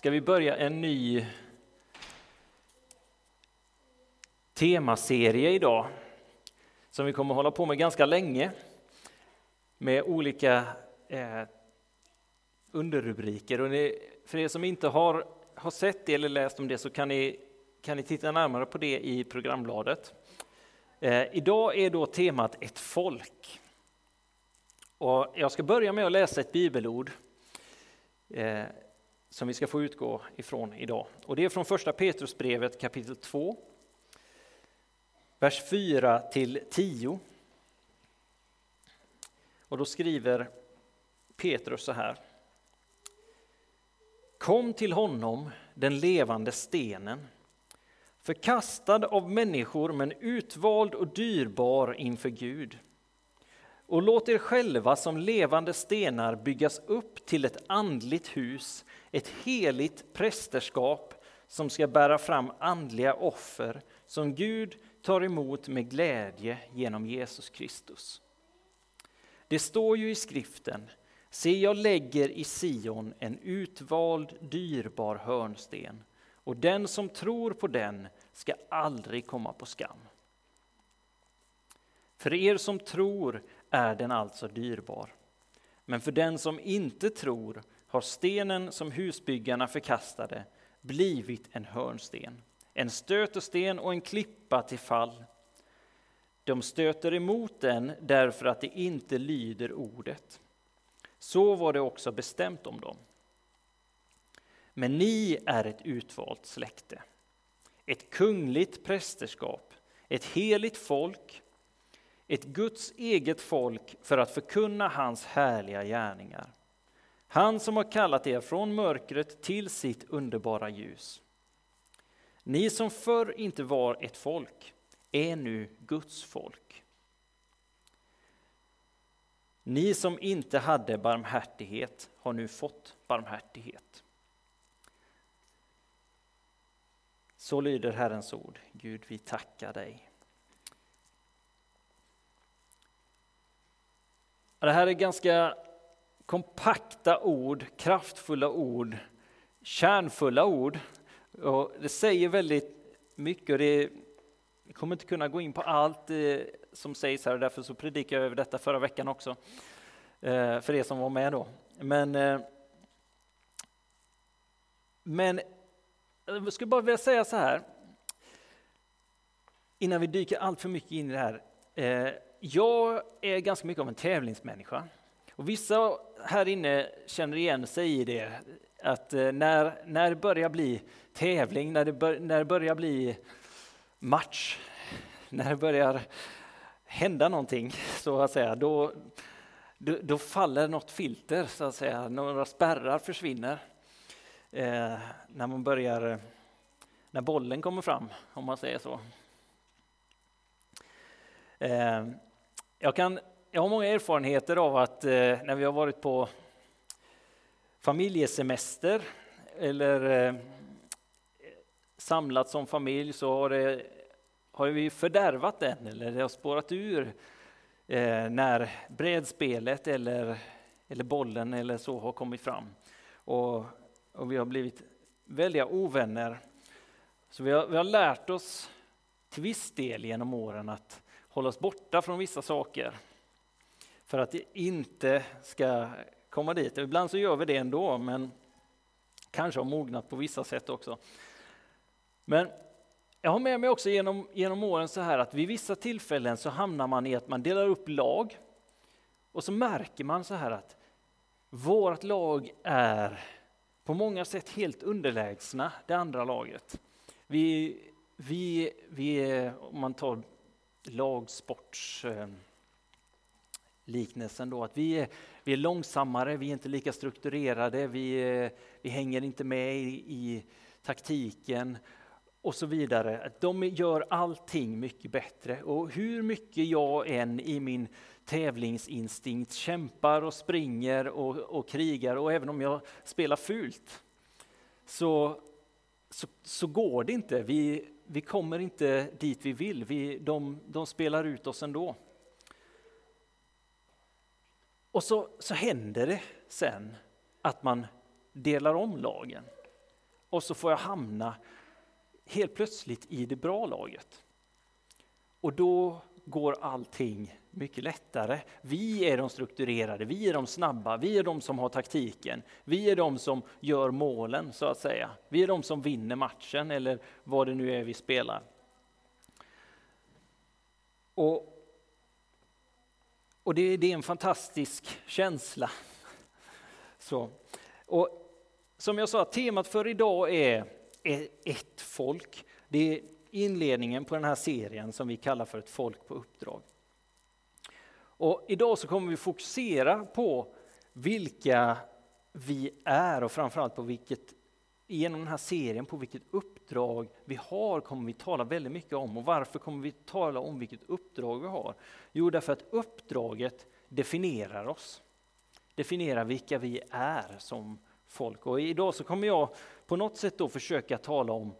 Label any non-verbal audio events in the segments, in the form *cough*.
ska vi börja en ny temaserie idag som vi kommer hålla på med ganska länge med olika eh, underrubriker. Och ni, för er som inte har, har sett det eller läst om det så kan ni, kan ni titta närmare på det i programbladet. Eh, idag är då temat ett folk. Och jag ska börja med att läsa ett bibelord eh, som vi ska få utgå ifrån idag. Och det är från första Petrusbrevet kapitel 2, vers 4 till 10. Och då skriver Petrus så här. Kom till honom, den levande stenen, förkastad av människor men utvald och dyrbar inför Gud. Och låt er själva som levande stenar byggas upp till ett andligt hus, ett heligt prästerskap som ska bära fram andliga offer som Gud tar emot med glädje genom Jesus Kristus. Det står ju i skriften, se jag lägger i Sion en utvald dyrbar hörnsten och den som tror på den ska aldrig komma på skam. För er som tror är den alltså dyrbar. Men för den som inte tror har stenen som husbyggarna förkastade blivit en hörnsten, en stötesten och en klippa till fall. De stöter emot den därför att de inte lyder ordet. Så var det också bestämt om dem. Men ni är ett utvalt släkte, ett kungligt prästerskap, ett heligt folk, ett Guds eget folk för att förkunna hans härliga gärningar. Han som har kallat er från mörkret till sitt underbara ljus. Ni som förr inte var ett folk är nu Guds folk. Ni som inte hade barmhärtighet har nu fått barmhärtighet. Så lyder Herrens ord. Gud, vi tackar dig. Det här är ganska kompakta ord, kraftfulla ord, kärnfulla ord. Och det säger väldigt mycket. Och det vi kommer inte kunna gå in på allt eh, som sägs här och därför så predikade jag över detta förra veckan också. Eh, för er som var med då. Men, eh, men jag skulle bara vilja säga så här. Innan vi dyker allt för mycket in i det här. Jag är ganska mycket av en tävlingsmänniska. Och vissa här inne känner igen sig i det, att eh, när, när det börjar bli tävling, när det, bör, när det börjar bli match, när det börjar hända någonting, så att säga, då, då, då faller något filter, så att säga. Några spärrar försvinner. Eh, när man börjar, eh, när bollen kommer fram, om man säger så. Eh, jag, kan, jag har många erfarenheter av att eh, när vi har varit på familjesemester eller eh, samlat som familj så har, det, har vi fördärvat den eller det har spårat ur eh, när brädspelet eller, eller bollen eller så har kommit fram. Och, och vi har blivit väldiga ovänner. Så vi har, vi har lärt oss till viss del genom åren att hålla oss borta från vissa saker. För att det inte ska komma dit. Ibland så gör vi det ändå, men kanske har mognat på vissa sätt också. Men jag har med mig också genom, genom åren så här att vid vissa tillfällen så hamnar man i att man delar upp lag och så märker man så här att vårt lag är på många sätt helt underlägsna det andra laget. Vi, vi, vi om man tar lagsportsliknelsen eh, då, att vi är, vi är långsammare, vi är inte lika strukturerade, vi, eh, vi hänger inte med i, i taktiken och så vidare. De gör allting mycket bättre och hur mycket jag än i min tävlingsinstinkt kämpar och springer och, och krigar och även om jag spelar fult så, så, så går det inte. Vi, vi kommer inte dit vi vill. Vi, de, de spelar ut oss ändå. Och så, så händer det sen att man delar om lagen. och så får jag hamna helt plötsligt i det bra laget. Och då går allting mycket lättare. Vi är de strukturerade, vi är de snabba, vi är de som har taktiken. Vi är de som gör målen, så att säga. Vi är de som vinner matchen, eller vad det nu är vi spelar. Och, och det, det är en fantastisk känsla. Så. Och som jag sa, temat för idag är ett folk. Det är inledningen på den här serien som vi kallar för ett folk på uppdrag. Och idag så kommer vi fokusera på vilka vi är och framförallt på vilket, genom den här serien, på vilket uppdrag vi har kommer vi tala väldigt mycket om. Och varför kommer vi tala om vilket uppdrag vi har? Jo, därför att uppdraget definierar oss. Definierar vilka vi är som folk. Och idag så kommer jag på något sätt då försöka tala om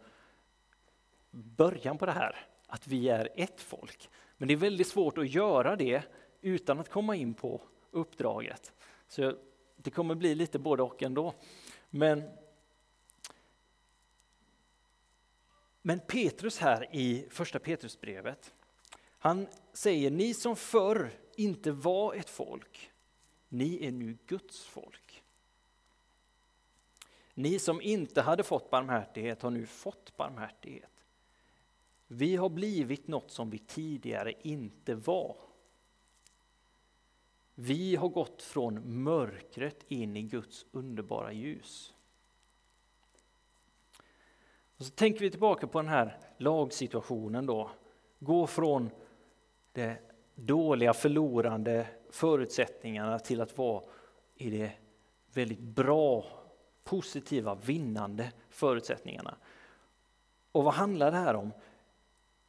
början på det här, att vi är ett folk. Men det är väldigt svårt att göra det utan att komma in på uppdraget. Så det kommer bli lite både och ändå. Men, men Petrus här i första Petrusbrevet, han säger ni som förr inte var ett folk, ni är nu Guds folk. Ni som inte hade fått barmhärtighet har nu fått barmhärtighet. Vi har blivit något som vi tidigare inte var. Vi har gått från mörkret in i Guds underbara ljus. Och så tänker vi tillbaka på den här lagsituationen då. Gå från de dåliga, förlorande förutsättningarna till att vara i de väldigt bra, positiva, vinnande förutsättningarna. Och vad handlar det här om?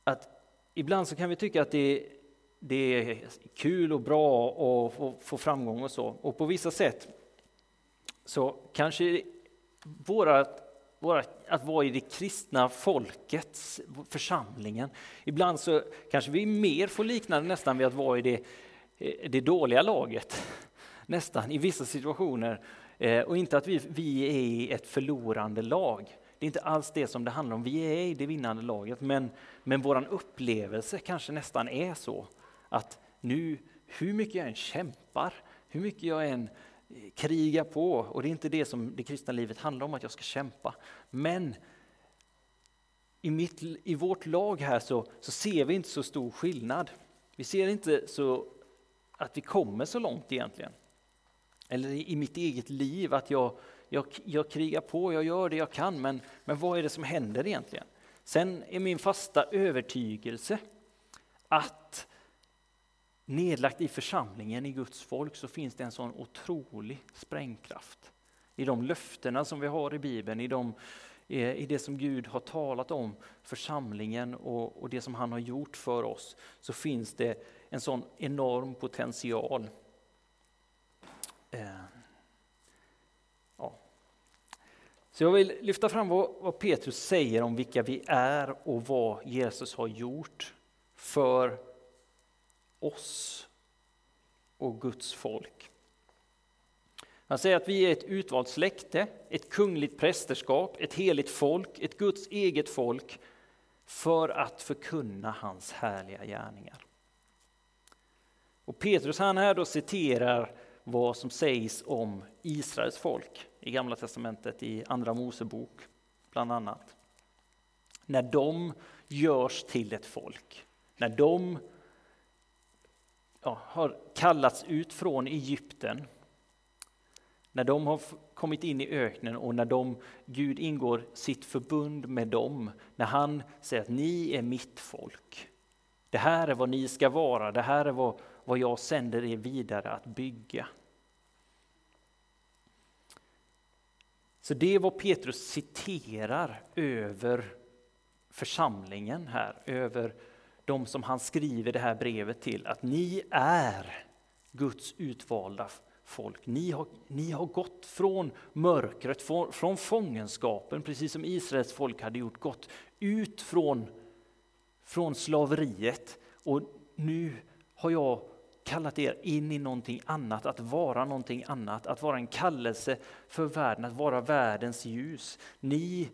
Att ibland så kan vi tycka att det det är kul och bra att få, få framgång och så. Och på vissa sätt så kanske våra, våra, att vara i det kristna folkets, församlingen, ibland så kanske vi mer får likna det nästan vid att vara i det, eh, det dåliga laget. Nästan, i vissa situationer. Eh, och inte att vi, vi är i ett förlorande lag. Det är inte alls det som det handlar om. Vi är i det vinnande laget, men, men vår upplevelse kanske nästan är så att nu, hur mycket jag än kämpar, hur mycket jag än eh, krigar på, och det är inte det som det kristna livet handlar om, att jag ska kämpa. Men i, mitt, i vårt lag här så, så ser vi inte så stor skillnad. Vi ser inte så att vi kommer så långt egentligen. Eller i mitt eget liv, att jag, jag, jag krigar på, jag gör det jag kan, men, men vad är det som händer egentligen? Sen är min fasta övertygelse att nedlagt i församlingen, i Guds folk, så finns det en sån otrolig sprängkraft. I de löftena som vi har i Bibeln, i, de, eh, i det som Gud har talat om församlingen och, och det som han har gjort för oss, så finns det en sån enorm potential. Eh, ja. Så jag vill lyfta fram vad, vad Petrus säger om vilka vi är och vad Jesus har gjort för oss och Guds folk. Han säger att vi är ett utvalt släkte, ett kungligt prästerskap, ett heligt folk, ett Guds eget folk för att förkunna hans härliga gärningar. Och Petrus han här då citerar vad som sägs om Israels folk i Gamla testamentet i Andra Mosebok bland annat. När de görs till ett folk, när de ja, har kallats ut från Egypten, när de har kommit in i öknen och när de, Gud ingår sitt förbund med dem, när han säger att ni är mitt folk. Det här är vad ni ska vara, det här är vad, vad jag sänder er vidare att bygga. Så det är vad Petrus citerar över församlingen här, över de som han skriver det här brevet till, att ni är Guds utvalda folk. Ni har, ni har gått från mörkret, från, från fångenskapen, precis som Israels folk hade gjort, gått ut från, från slaveriet. Och nu har jag kallat er in i någonting annat, att vara någonting annat, att vara en kallelse för världen, att vara världens ljus. Ni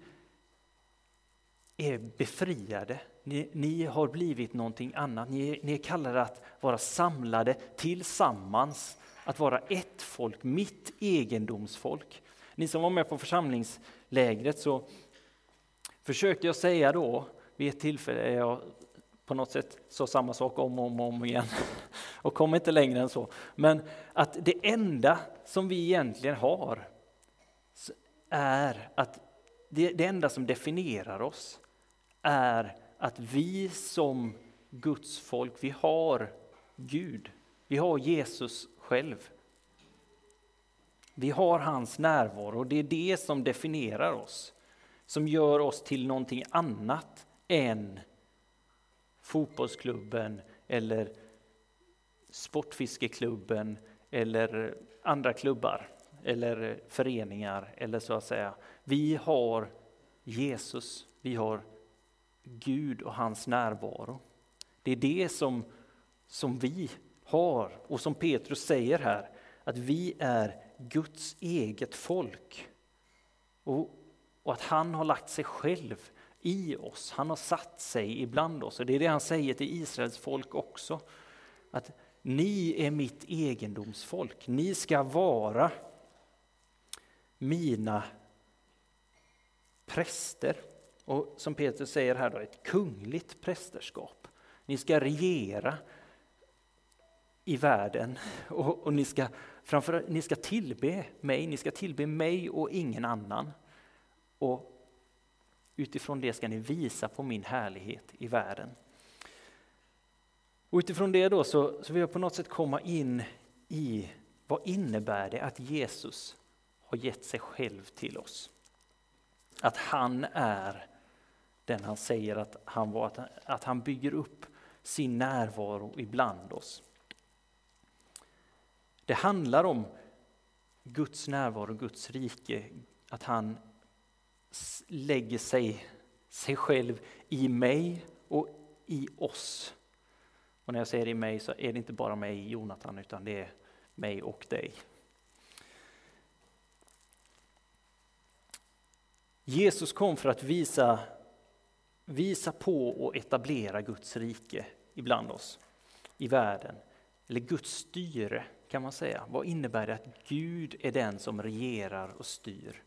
är befriade, ni, ni har blivit någonting annat. Ni, ni är kallade att vara samlade tillsammans, att vara ett folk, mitt egendomsfolk. Ni som var med på församlingslägret så försökte jag säga då vid ett tillfälle, jag på något sätt sa samma sak om och om, om igen *laughs* och kom inte längre än så. Men att det enda som vi egentligen har är att det, det enda som definierar oss är att vi som Guds folk, vi har Gud. Vi har Jesus själv. Vi har hans närvaro och det är det som definierar oss. Som gör oss till någonting annat än fotbollsklubben eller sportfiskeklubben eller andra klubbar eller föreningar eller så att säga. Vi har Jesus, vi har Gud och hans närvaro. Det är det som, som vi har och som Petrus säger här, att vi är Guds eget folk. Och, och att han har lagt sig själv i oss, han har satt sig ibland oss. Och det är det han säger till Israels folk också. Att ni är mitt egendomsfolk, ni ska vara mina präster. Och som Petrus säger här, då, ett kungligt prästerskap. Ni ska regera i världen och, och ni, ska, framför, ni ska tillbe mig, ni ska tillbe mig och ingen annan. Och utifrån det ska ni visa på min härlighet i världen. Och utifrån det då så, så vill jag på något sätt komma in i vad innebär det att Jesus har gett sig själv till oss? Att han är den han säger att han var, att, att han bygger upp sin närvaro ibland oss. Det handlar om Guds närvaro, Guds rike, att han lägger sig, sig själv i mig och i oss. Och när jag säger i mig så är det inte bara mig, Jonathan, utan det är mig och dig. Jesus kom för att visa, visa på och etablera Guds rike ibland oss, i världen. Eller Guds styre kan man säga. Vad innebär det att Gud är den som regerar och styr?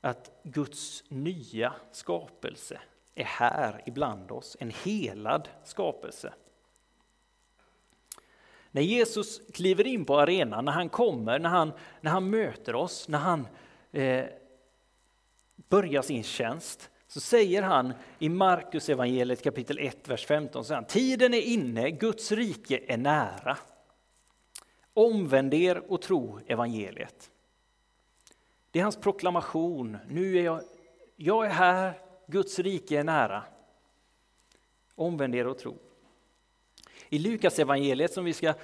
Att Guds nya skapelse är här ibland oss, en helad skapelse. När Jesus kliver in på arenan, när han kommer, när han, när han möter oss, när han eh, börjar sin tjänst, så säger han i Markus evangeliet kapitel 1, vers 15, så han, tiden är inne, Guds rike är nära. Omvänd er och tro evangeliet. Det är hans proklamation. Nu är jag, jag är här, Guds rike är nära. Omvänd er och tro. I Lukas evangeliet som vi ska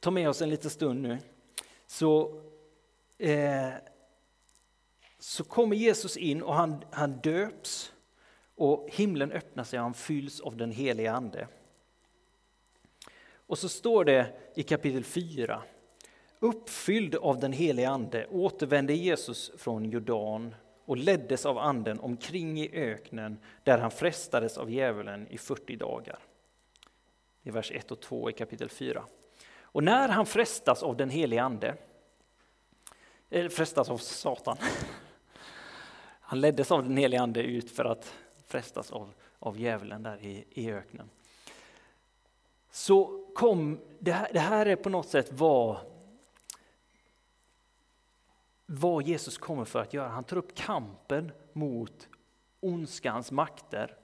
ta med oss en liten stund nu, så, eh, så kommer Jesus in och han, han döps och himlen öppnar sig och han fylls av den heliga Ande. Och så står det i kapitel 4 Uppfylld av den helige Ande återvände Jesus från Jordan och leddes av anden omkring i öknen där han frestades av djävulen i 40 dagar. Det är vers 1 och 2 i kapitel 4. Och när han frestas av den helige Ande, eller frestas av Satan, *laughs* han leddes av den helige Ande ut för att frestas av, av djävulen där i, i öknen. Så kom, det här, det här är på något sätt vad vad Jesus kommer för att göra. Han tar upp kampen mot ondskans makter,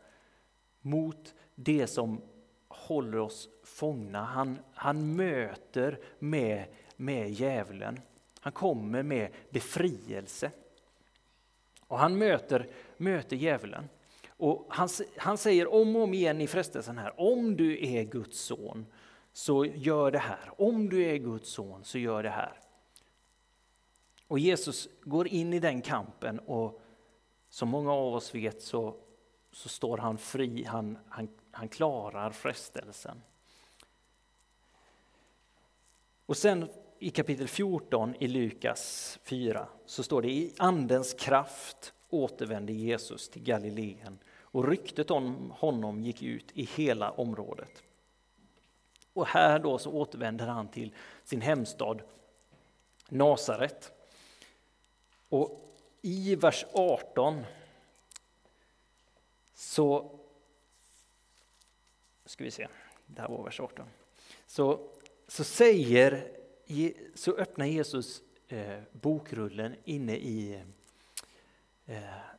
mot det som håller oss fångna. Han, han möter med, med djävulen. Han kommer med befrielse. Och han möter, möter djävulen. Och han, han säger om och om igen i frestelsen här, om du är Guds son så gör det här. Om du är Guds son så gör det här. Och Jesus går in i den kampen och som många av oss vet så, så står han fri, han, han, han klarar frestelsen. Och sen i kapitel 14 i Lukas 4 så står det i andens kraft återvände Jesus till Galileen och ryktet om honom gick ut i hela området. Och här då så återvänder han till sin hemstad Nasaret. Och i vers 18 så ska vi se, det här var vers 18. Så, så säger, så öppnar Jesus eh, bokrullen inne i, eh,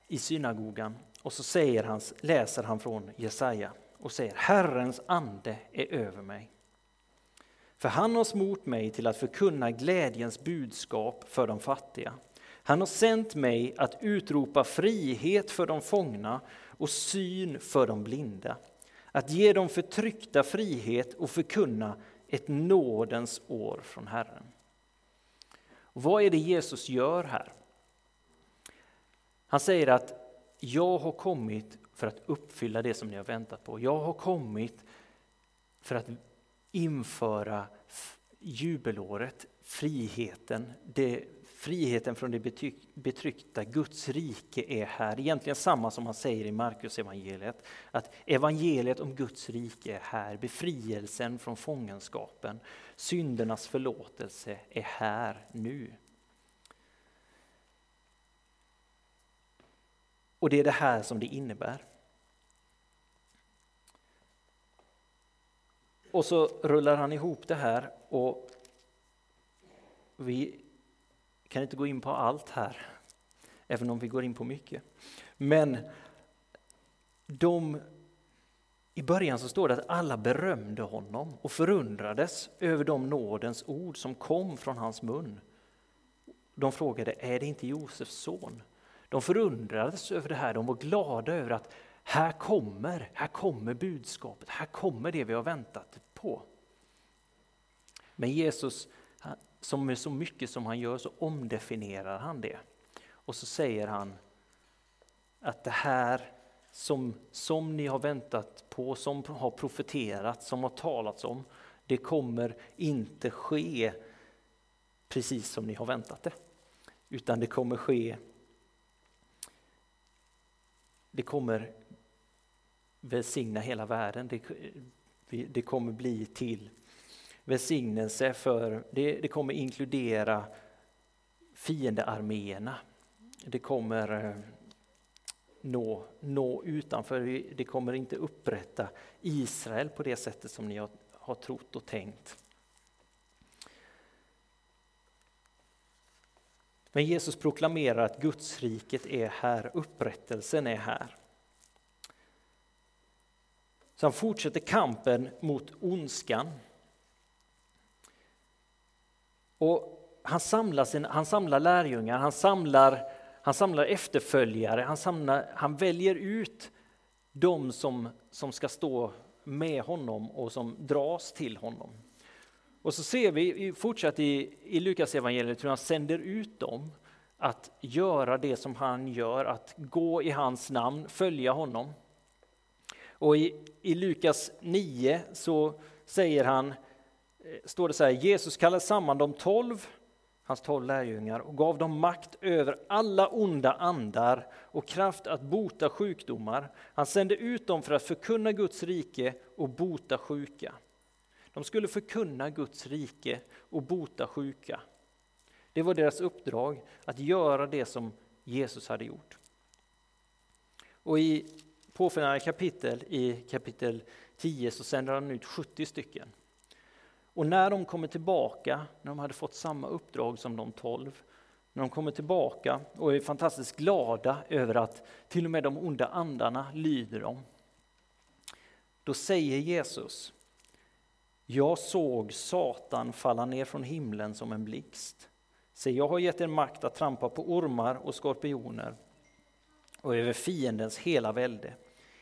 i synagogan och så säger han, läser han från Jesaja och säger Herrens ande är över mig. För han har smort mig till att förkunna glädjens budskap för de fattiga. Han har sänt mig att utropa frihet för de fångna och syn för de blinda. Att ge de förtryckta frihet och förkunna ett nådens år från Herren. Och vad är det Jesus gör här? Han säger att jag har kommit för att uppfylla det som ni har väntat på. Jag har kommit för att införa jubelåret, friheten, det, friheten från det betryckta, Guds rike är här. Egentligen samma som han säger i Markus evangeliet. att evangeliet om Guds rike är här, befrielsen från fångenskapen, syndernas förlåtelse är här nu. Och det är det här som det innebär. Och så rullar han ihop det här och vi kan inte gå in på allt här, även om vi går in på mycket. Men de, i början så står det att alla berömde honom och förundrades över de nådens ord som kom från hans mun. De frågade, är det inte Josefs son? De förundrades över det här, de var glada över att här kommer, här kommer budskapet, här kommer det vi har väntat på. Men Jesus, som med så mycket som han gör, så omdefinierar han det. Och så säger han att det här som, som ni har väntat på, som har profeterat, som har talats om, det kommer inte ske precis som ni har väntat det. Utan det kommer ske det kommer välsigna hela världen. Det, det kommer bli till välsignelse för, det, det kommer inkludera fiendearméerna. Det kommer eh, nå, nå utanför, det kommer inte upprätta Israel på det sättet som ni har, har trott och tänkt. Men Jesus proklamerar att Gudsriket är här, upprättelsen är här. Så han fortsätter kampen mot ondskan. Och han, samlar sin, han samlar lärjungar, han samlar, han samlar efterföljare, han, samlar, han väljer ut de som, som ska stå med honom och som dras till honom. Och så ser vi fortsatt i, i Lukas evangeliet hur han sänder ut dem att göra det som han gör, att gå i hans namn, följa honom. Och i, i Lukas 9 så säger han, Eh, står det så här, Jesus kallade samman de tolv, hans tolv lärjungar, och gav dem makt över alla onda andar och kraft att bota sjukdomar. Han sände ut dem för att förkunna Guds rike och bota sjuka. De skulle förkunna Guds rike och bota sjuka. Det var deras uppdrag, att göra det som Jesus hade gjort. Och i påföljande kapitel, i kapitel 10, så sänder han ut 70 stycken. Och när de kommer tillbaka, när de hade fått samma uppdrag som de 12, när de kommer tillbaka och är fantastiskt glada över att till och med de onda andarna lyder dem. Då säger Jesus, jag såg Satan falla ner från himlen som en blixt. Se, jag har gett er makt att trampa på ormar och skorpioner och över fiendens hela välde.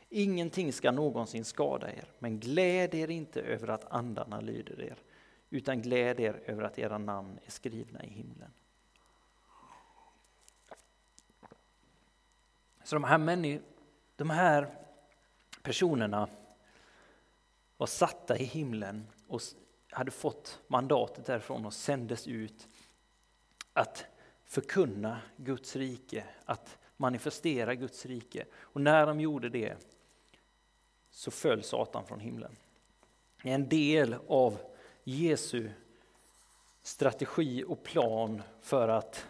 Ingenting ska någonsin skada er, men gläd er inte över att andarna lyder er, utan gläd er över att era namn är skrivna i himlen. Så de här, de här personerna var satta i himlen och hade fått mandatet därifrån och sändes ut att förkunna Guds rike, att manifestera Guds rike. Och när de gjorde det så föll Satan från himlen. En del av Jesu strategi och plan för att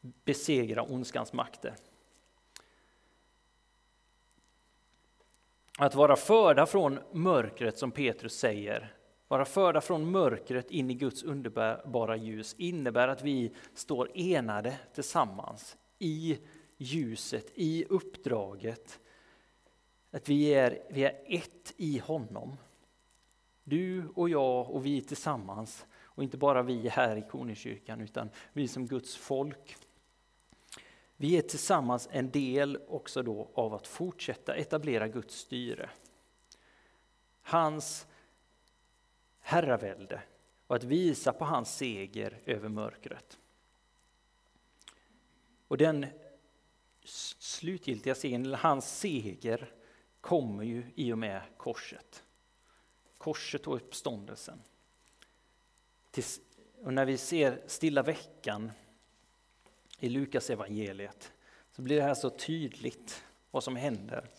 besegra ondskans makter. Att vara förda från mörkret, som Petrus säger, vara förda från mörkret in i Guds underbara ljus innebär att vi står enade tillsammans i ljuset, i uppdraget. Att vi är, vi är ett i honom. Du och jag och vi tillsammans. Och inte bara vi här i Koningskyrkan utan vi som Guds folk. Vi är tillsammans en del också då av att fortsätta etablera Guds styre. Hans herravälde och att visa på hans seger över mörkret. Och den slutgiltiga segern, hans seger, kommer ju i och med korset. Korset och uppståndelsen. Och när vi ser stilla veckan i Lukas evangeliet så blir det här så tydligt vad som händer.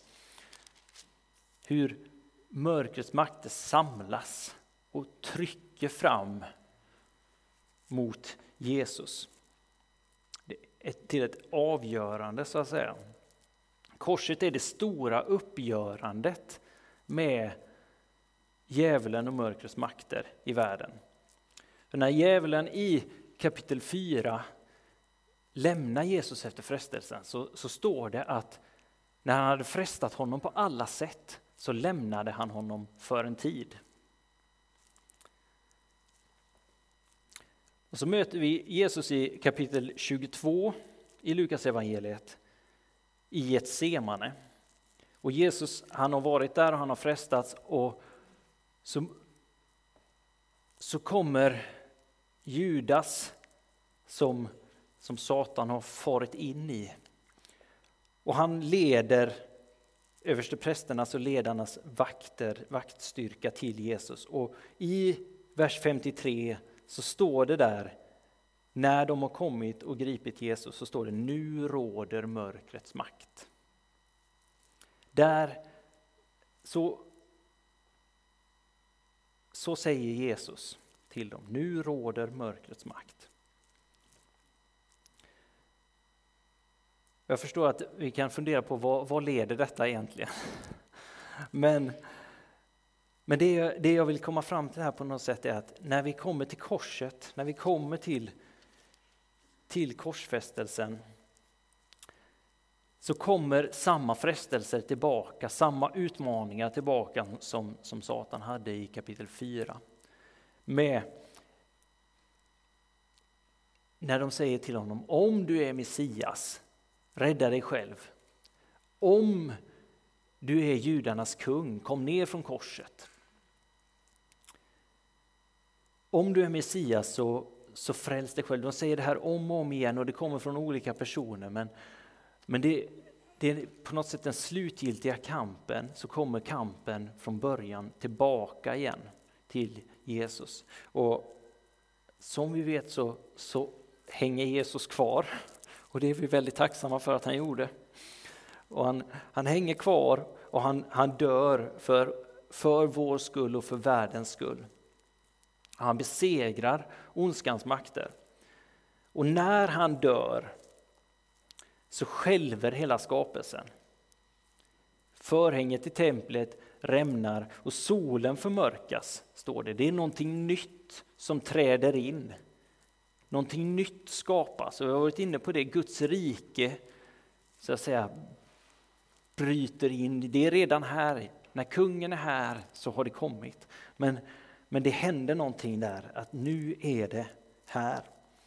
Hur mörkrets makter samlas och trycker fram mot Jesus. Till ett avgörande så att säga. Korset är det stora uppgörandet med djävulen och mörkrets makter i världen. För när djävulen i kapitel 4 lämnar Jesus efter frestelsen så, så står det att när han hade frestat honom på alla sätt så lämnade han honom för en tid. Och så möter vi Jesus i kapitel 22 i Lukas evangeliet i Getsemane. Och Jesus han har varit där och han har frestats och så, så kommer Judas som, som Satan har farit in i. Och han leder översteprästernas och ledarnas vakter, vaktstyrka till Jesus. Och i vers 53 så står det där, när de har kommit och gripit Jesus, så står det nu råder mörkrets makt. Där, så, så säger Jesus till dem, nu råder mörkrets makt. Jag förstår att vi kan fundera på vad, vad leder detta egentligen? *laughs* Men men det, det jag vill komma fram till här på något sätt är att när vi kommer till korset, när vi kommer till, till korsfästelsen så kommer samma frestelser tillbaka, samma utmaningar tillbaka som, som Satan hade i kapitel 4. Med när de säger till honom, om du är Messias, rädda dig själv. Om du är judarnas kung, kom ner från korset. Om du är Messias så, så fräls dig själv. De säger det här om och om igen och det kommer från olika personer. Men, men det, det är på något sätt den slutgiltiga kampen, så kommer kampen från början tillbaka igen till Jesus. Och som vi vet så, så hänger Jesus kvar och det är vi väldigt tacksamma för att han gjorde. Och han, han hänger kvar och han, han dör för, för vår skull och för världens skull. Han besegrar ondskans makter. Och när han dör så skälver hela skapelsen. Förhänget i templet rämnar och solen förmörkas, står det. Det är någonting nytt som träder in. Någonting nytt skapas. Och jag har varit inne på det, Guds rike så att säga bryter in. Det är redan här. När kungen är här så har det kommit. Men men det hände någonting där, att nu är det här.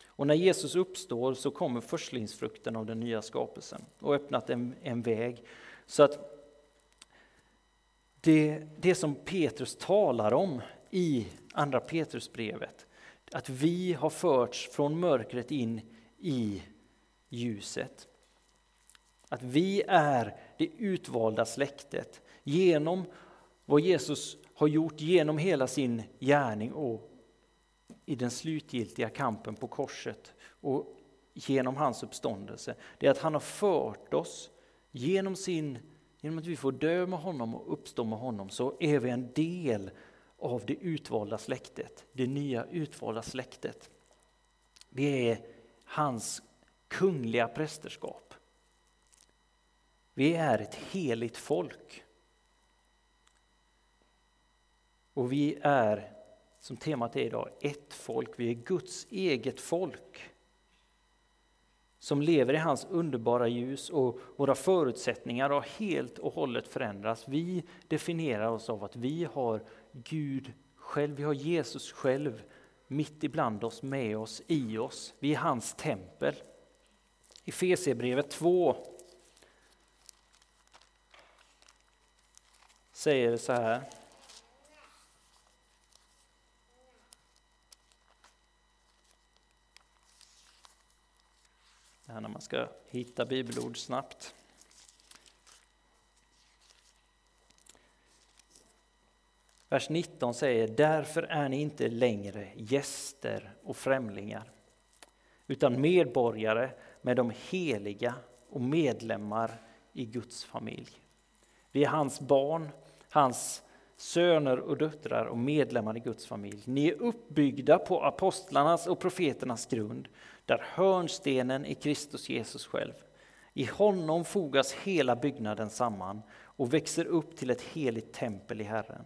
Och när Jesus uppstår så kommer förstlingsfrukten av den nya skapelsen och öppnat en, en väg. Så att det, det som Petrus talar om i andra Petrusbrevet, att vi har förts från mörkret in i ljuset. Att vi är det utvalda släktet. Genom vad Jesus har gjort genom hela sin gärning och i den slutgiltiga kampen på korset och genom hans uppståndelse, det är att han har fört oss genom sin, genom att vi får dö med honom och uppstå med honom, så är vi en del av det utvalda släktet, det nya utvalda släktet. Vi är hans kungliga prästerskap. Vi är ett heligt folk. Och vi är, som temat är idag, ett folk. Vi är Guds eget folk som lever i hans underbara ljus och våra förutsättningar har helt och hållet förändrats. Vi definierar oss av att vi har Gud själv, vi har Jesus själv mitt ibland oss, med oss, i oss. Vi är hans tempel. I Fesebrevet 2 säger det så här. Det här när man ska hitta bibelord snabbt. Vers 19 säger, därför är ni inte längre gäster och främlingar, utan medborgare med de heliga och medlemmar i Guds familj. Vi är hans barn, hans söner och döttrar och medlemmar i Guds familj. Ni är uppbyggda på apostlarnas och profeternas grund, där hörnstenen är Kristus Jesus själv. I honom fogas hela byggnaden samman och växer upp till ett heligt tempel i Herren.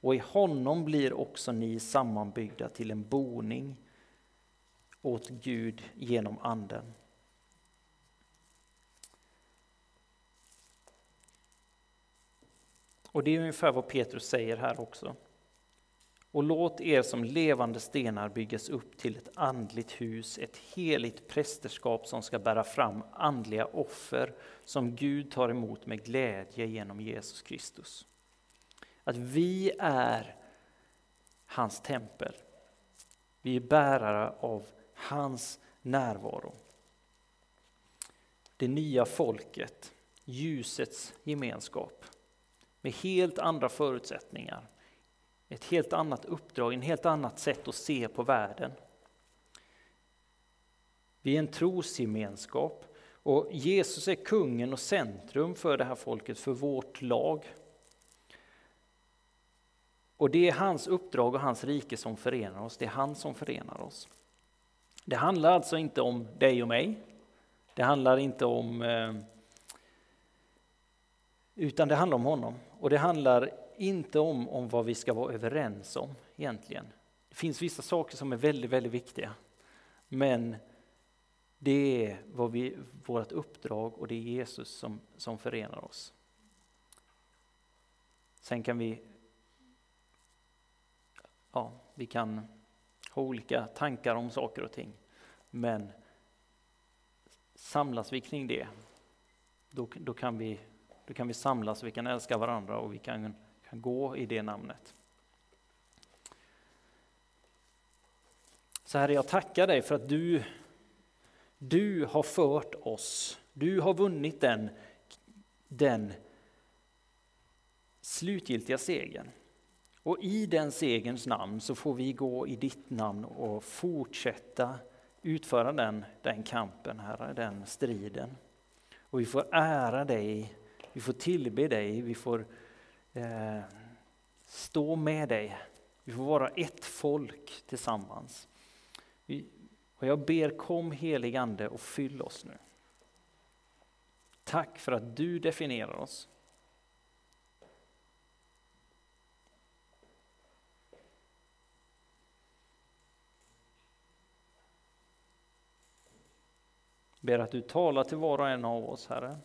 Och i honom blir också ni sammanbyggda till en boning åt Gud genom Anden. Och det är ungefär vad Petrus säger här också. Och låt er som levande stenar byggas upp till ett andligt hus, ett heligt prästerskap som ska bära fram andliga offer som Gud tar emot med glädje genom Jesus Kristus. Att vi är hans tempel. Vi är bärare av hans närvaro. Det nya folket, ljusets gemenskap med helt andra förutsättningar, ett helt annat uppdrag, ett helt annat sätt att se på världen. Vi är en trosgemenskap och Jesus är kungen och centrum för det här folket, för vårt lag. Och det är hans uppdrag och hans rike som förenar oss, det är han som förenar oss. Det handlar alltså inte om dig och mig, det handlar inte om eh, utan det handlar om honom. Och det handlar inte om, om vad vi ska vara överens om egentligen. Det finns vissa saker som är väldigt, väldigt viktiga. Men det är vad vi, vårt uppdrag och det är Jesus som, som förenar oss. Sen kan vi, ja, vi kan ha olika tankar om saker och ting. Men samlas vi kring det, då, då kan vi då kan vi samlas, vi kan älska varandra och vi kan, gå i det namnet. Så Herre, jag tackar dig för att du, du har fört oss, du har vunnit den, den slutgiltiga segern. Och i den segerns namn så får vi gå i ditt namn och fortsätta utföra den, den kampen, Herre, den striden. Och vi får ära dig vi får tillbe dig, vi får eh, stå med dig. Vi får vara ett folk tillsammans. Vi, och jag ber kom helig Ande och fyll oss nu. Tack för att du definierar oss. Ber att du talar till var och en av oss, Herre.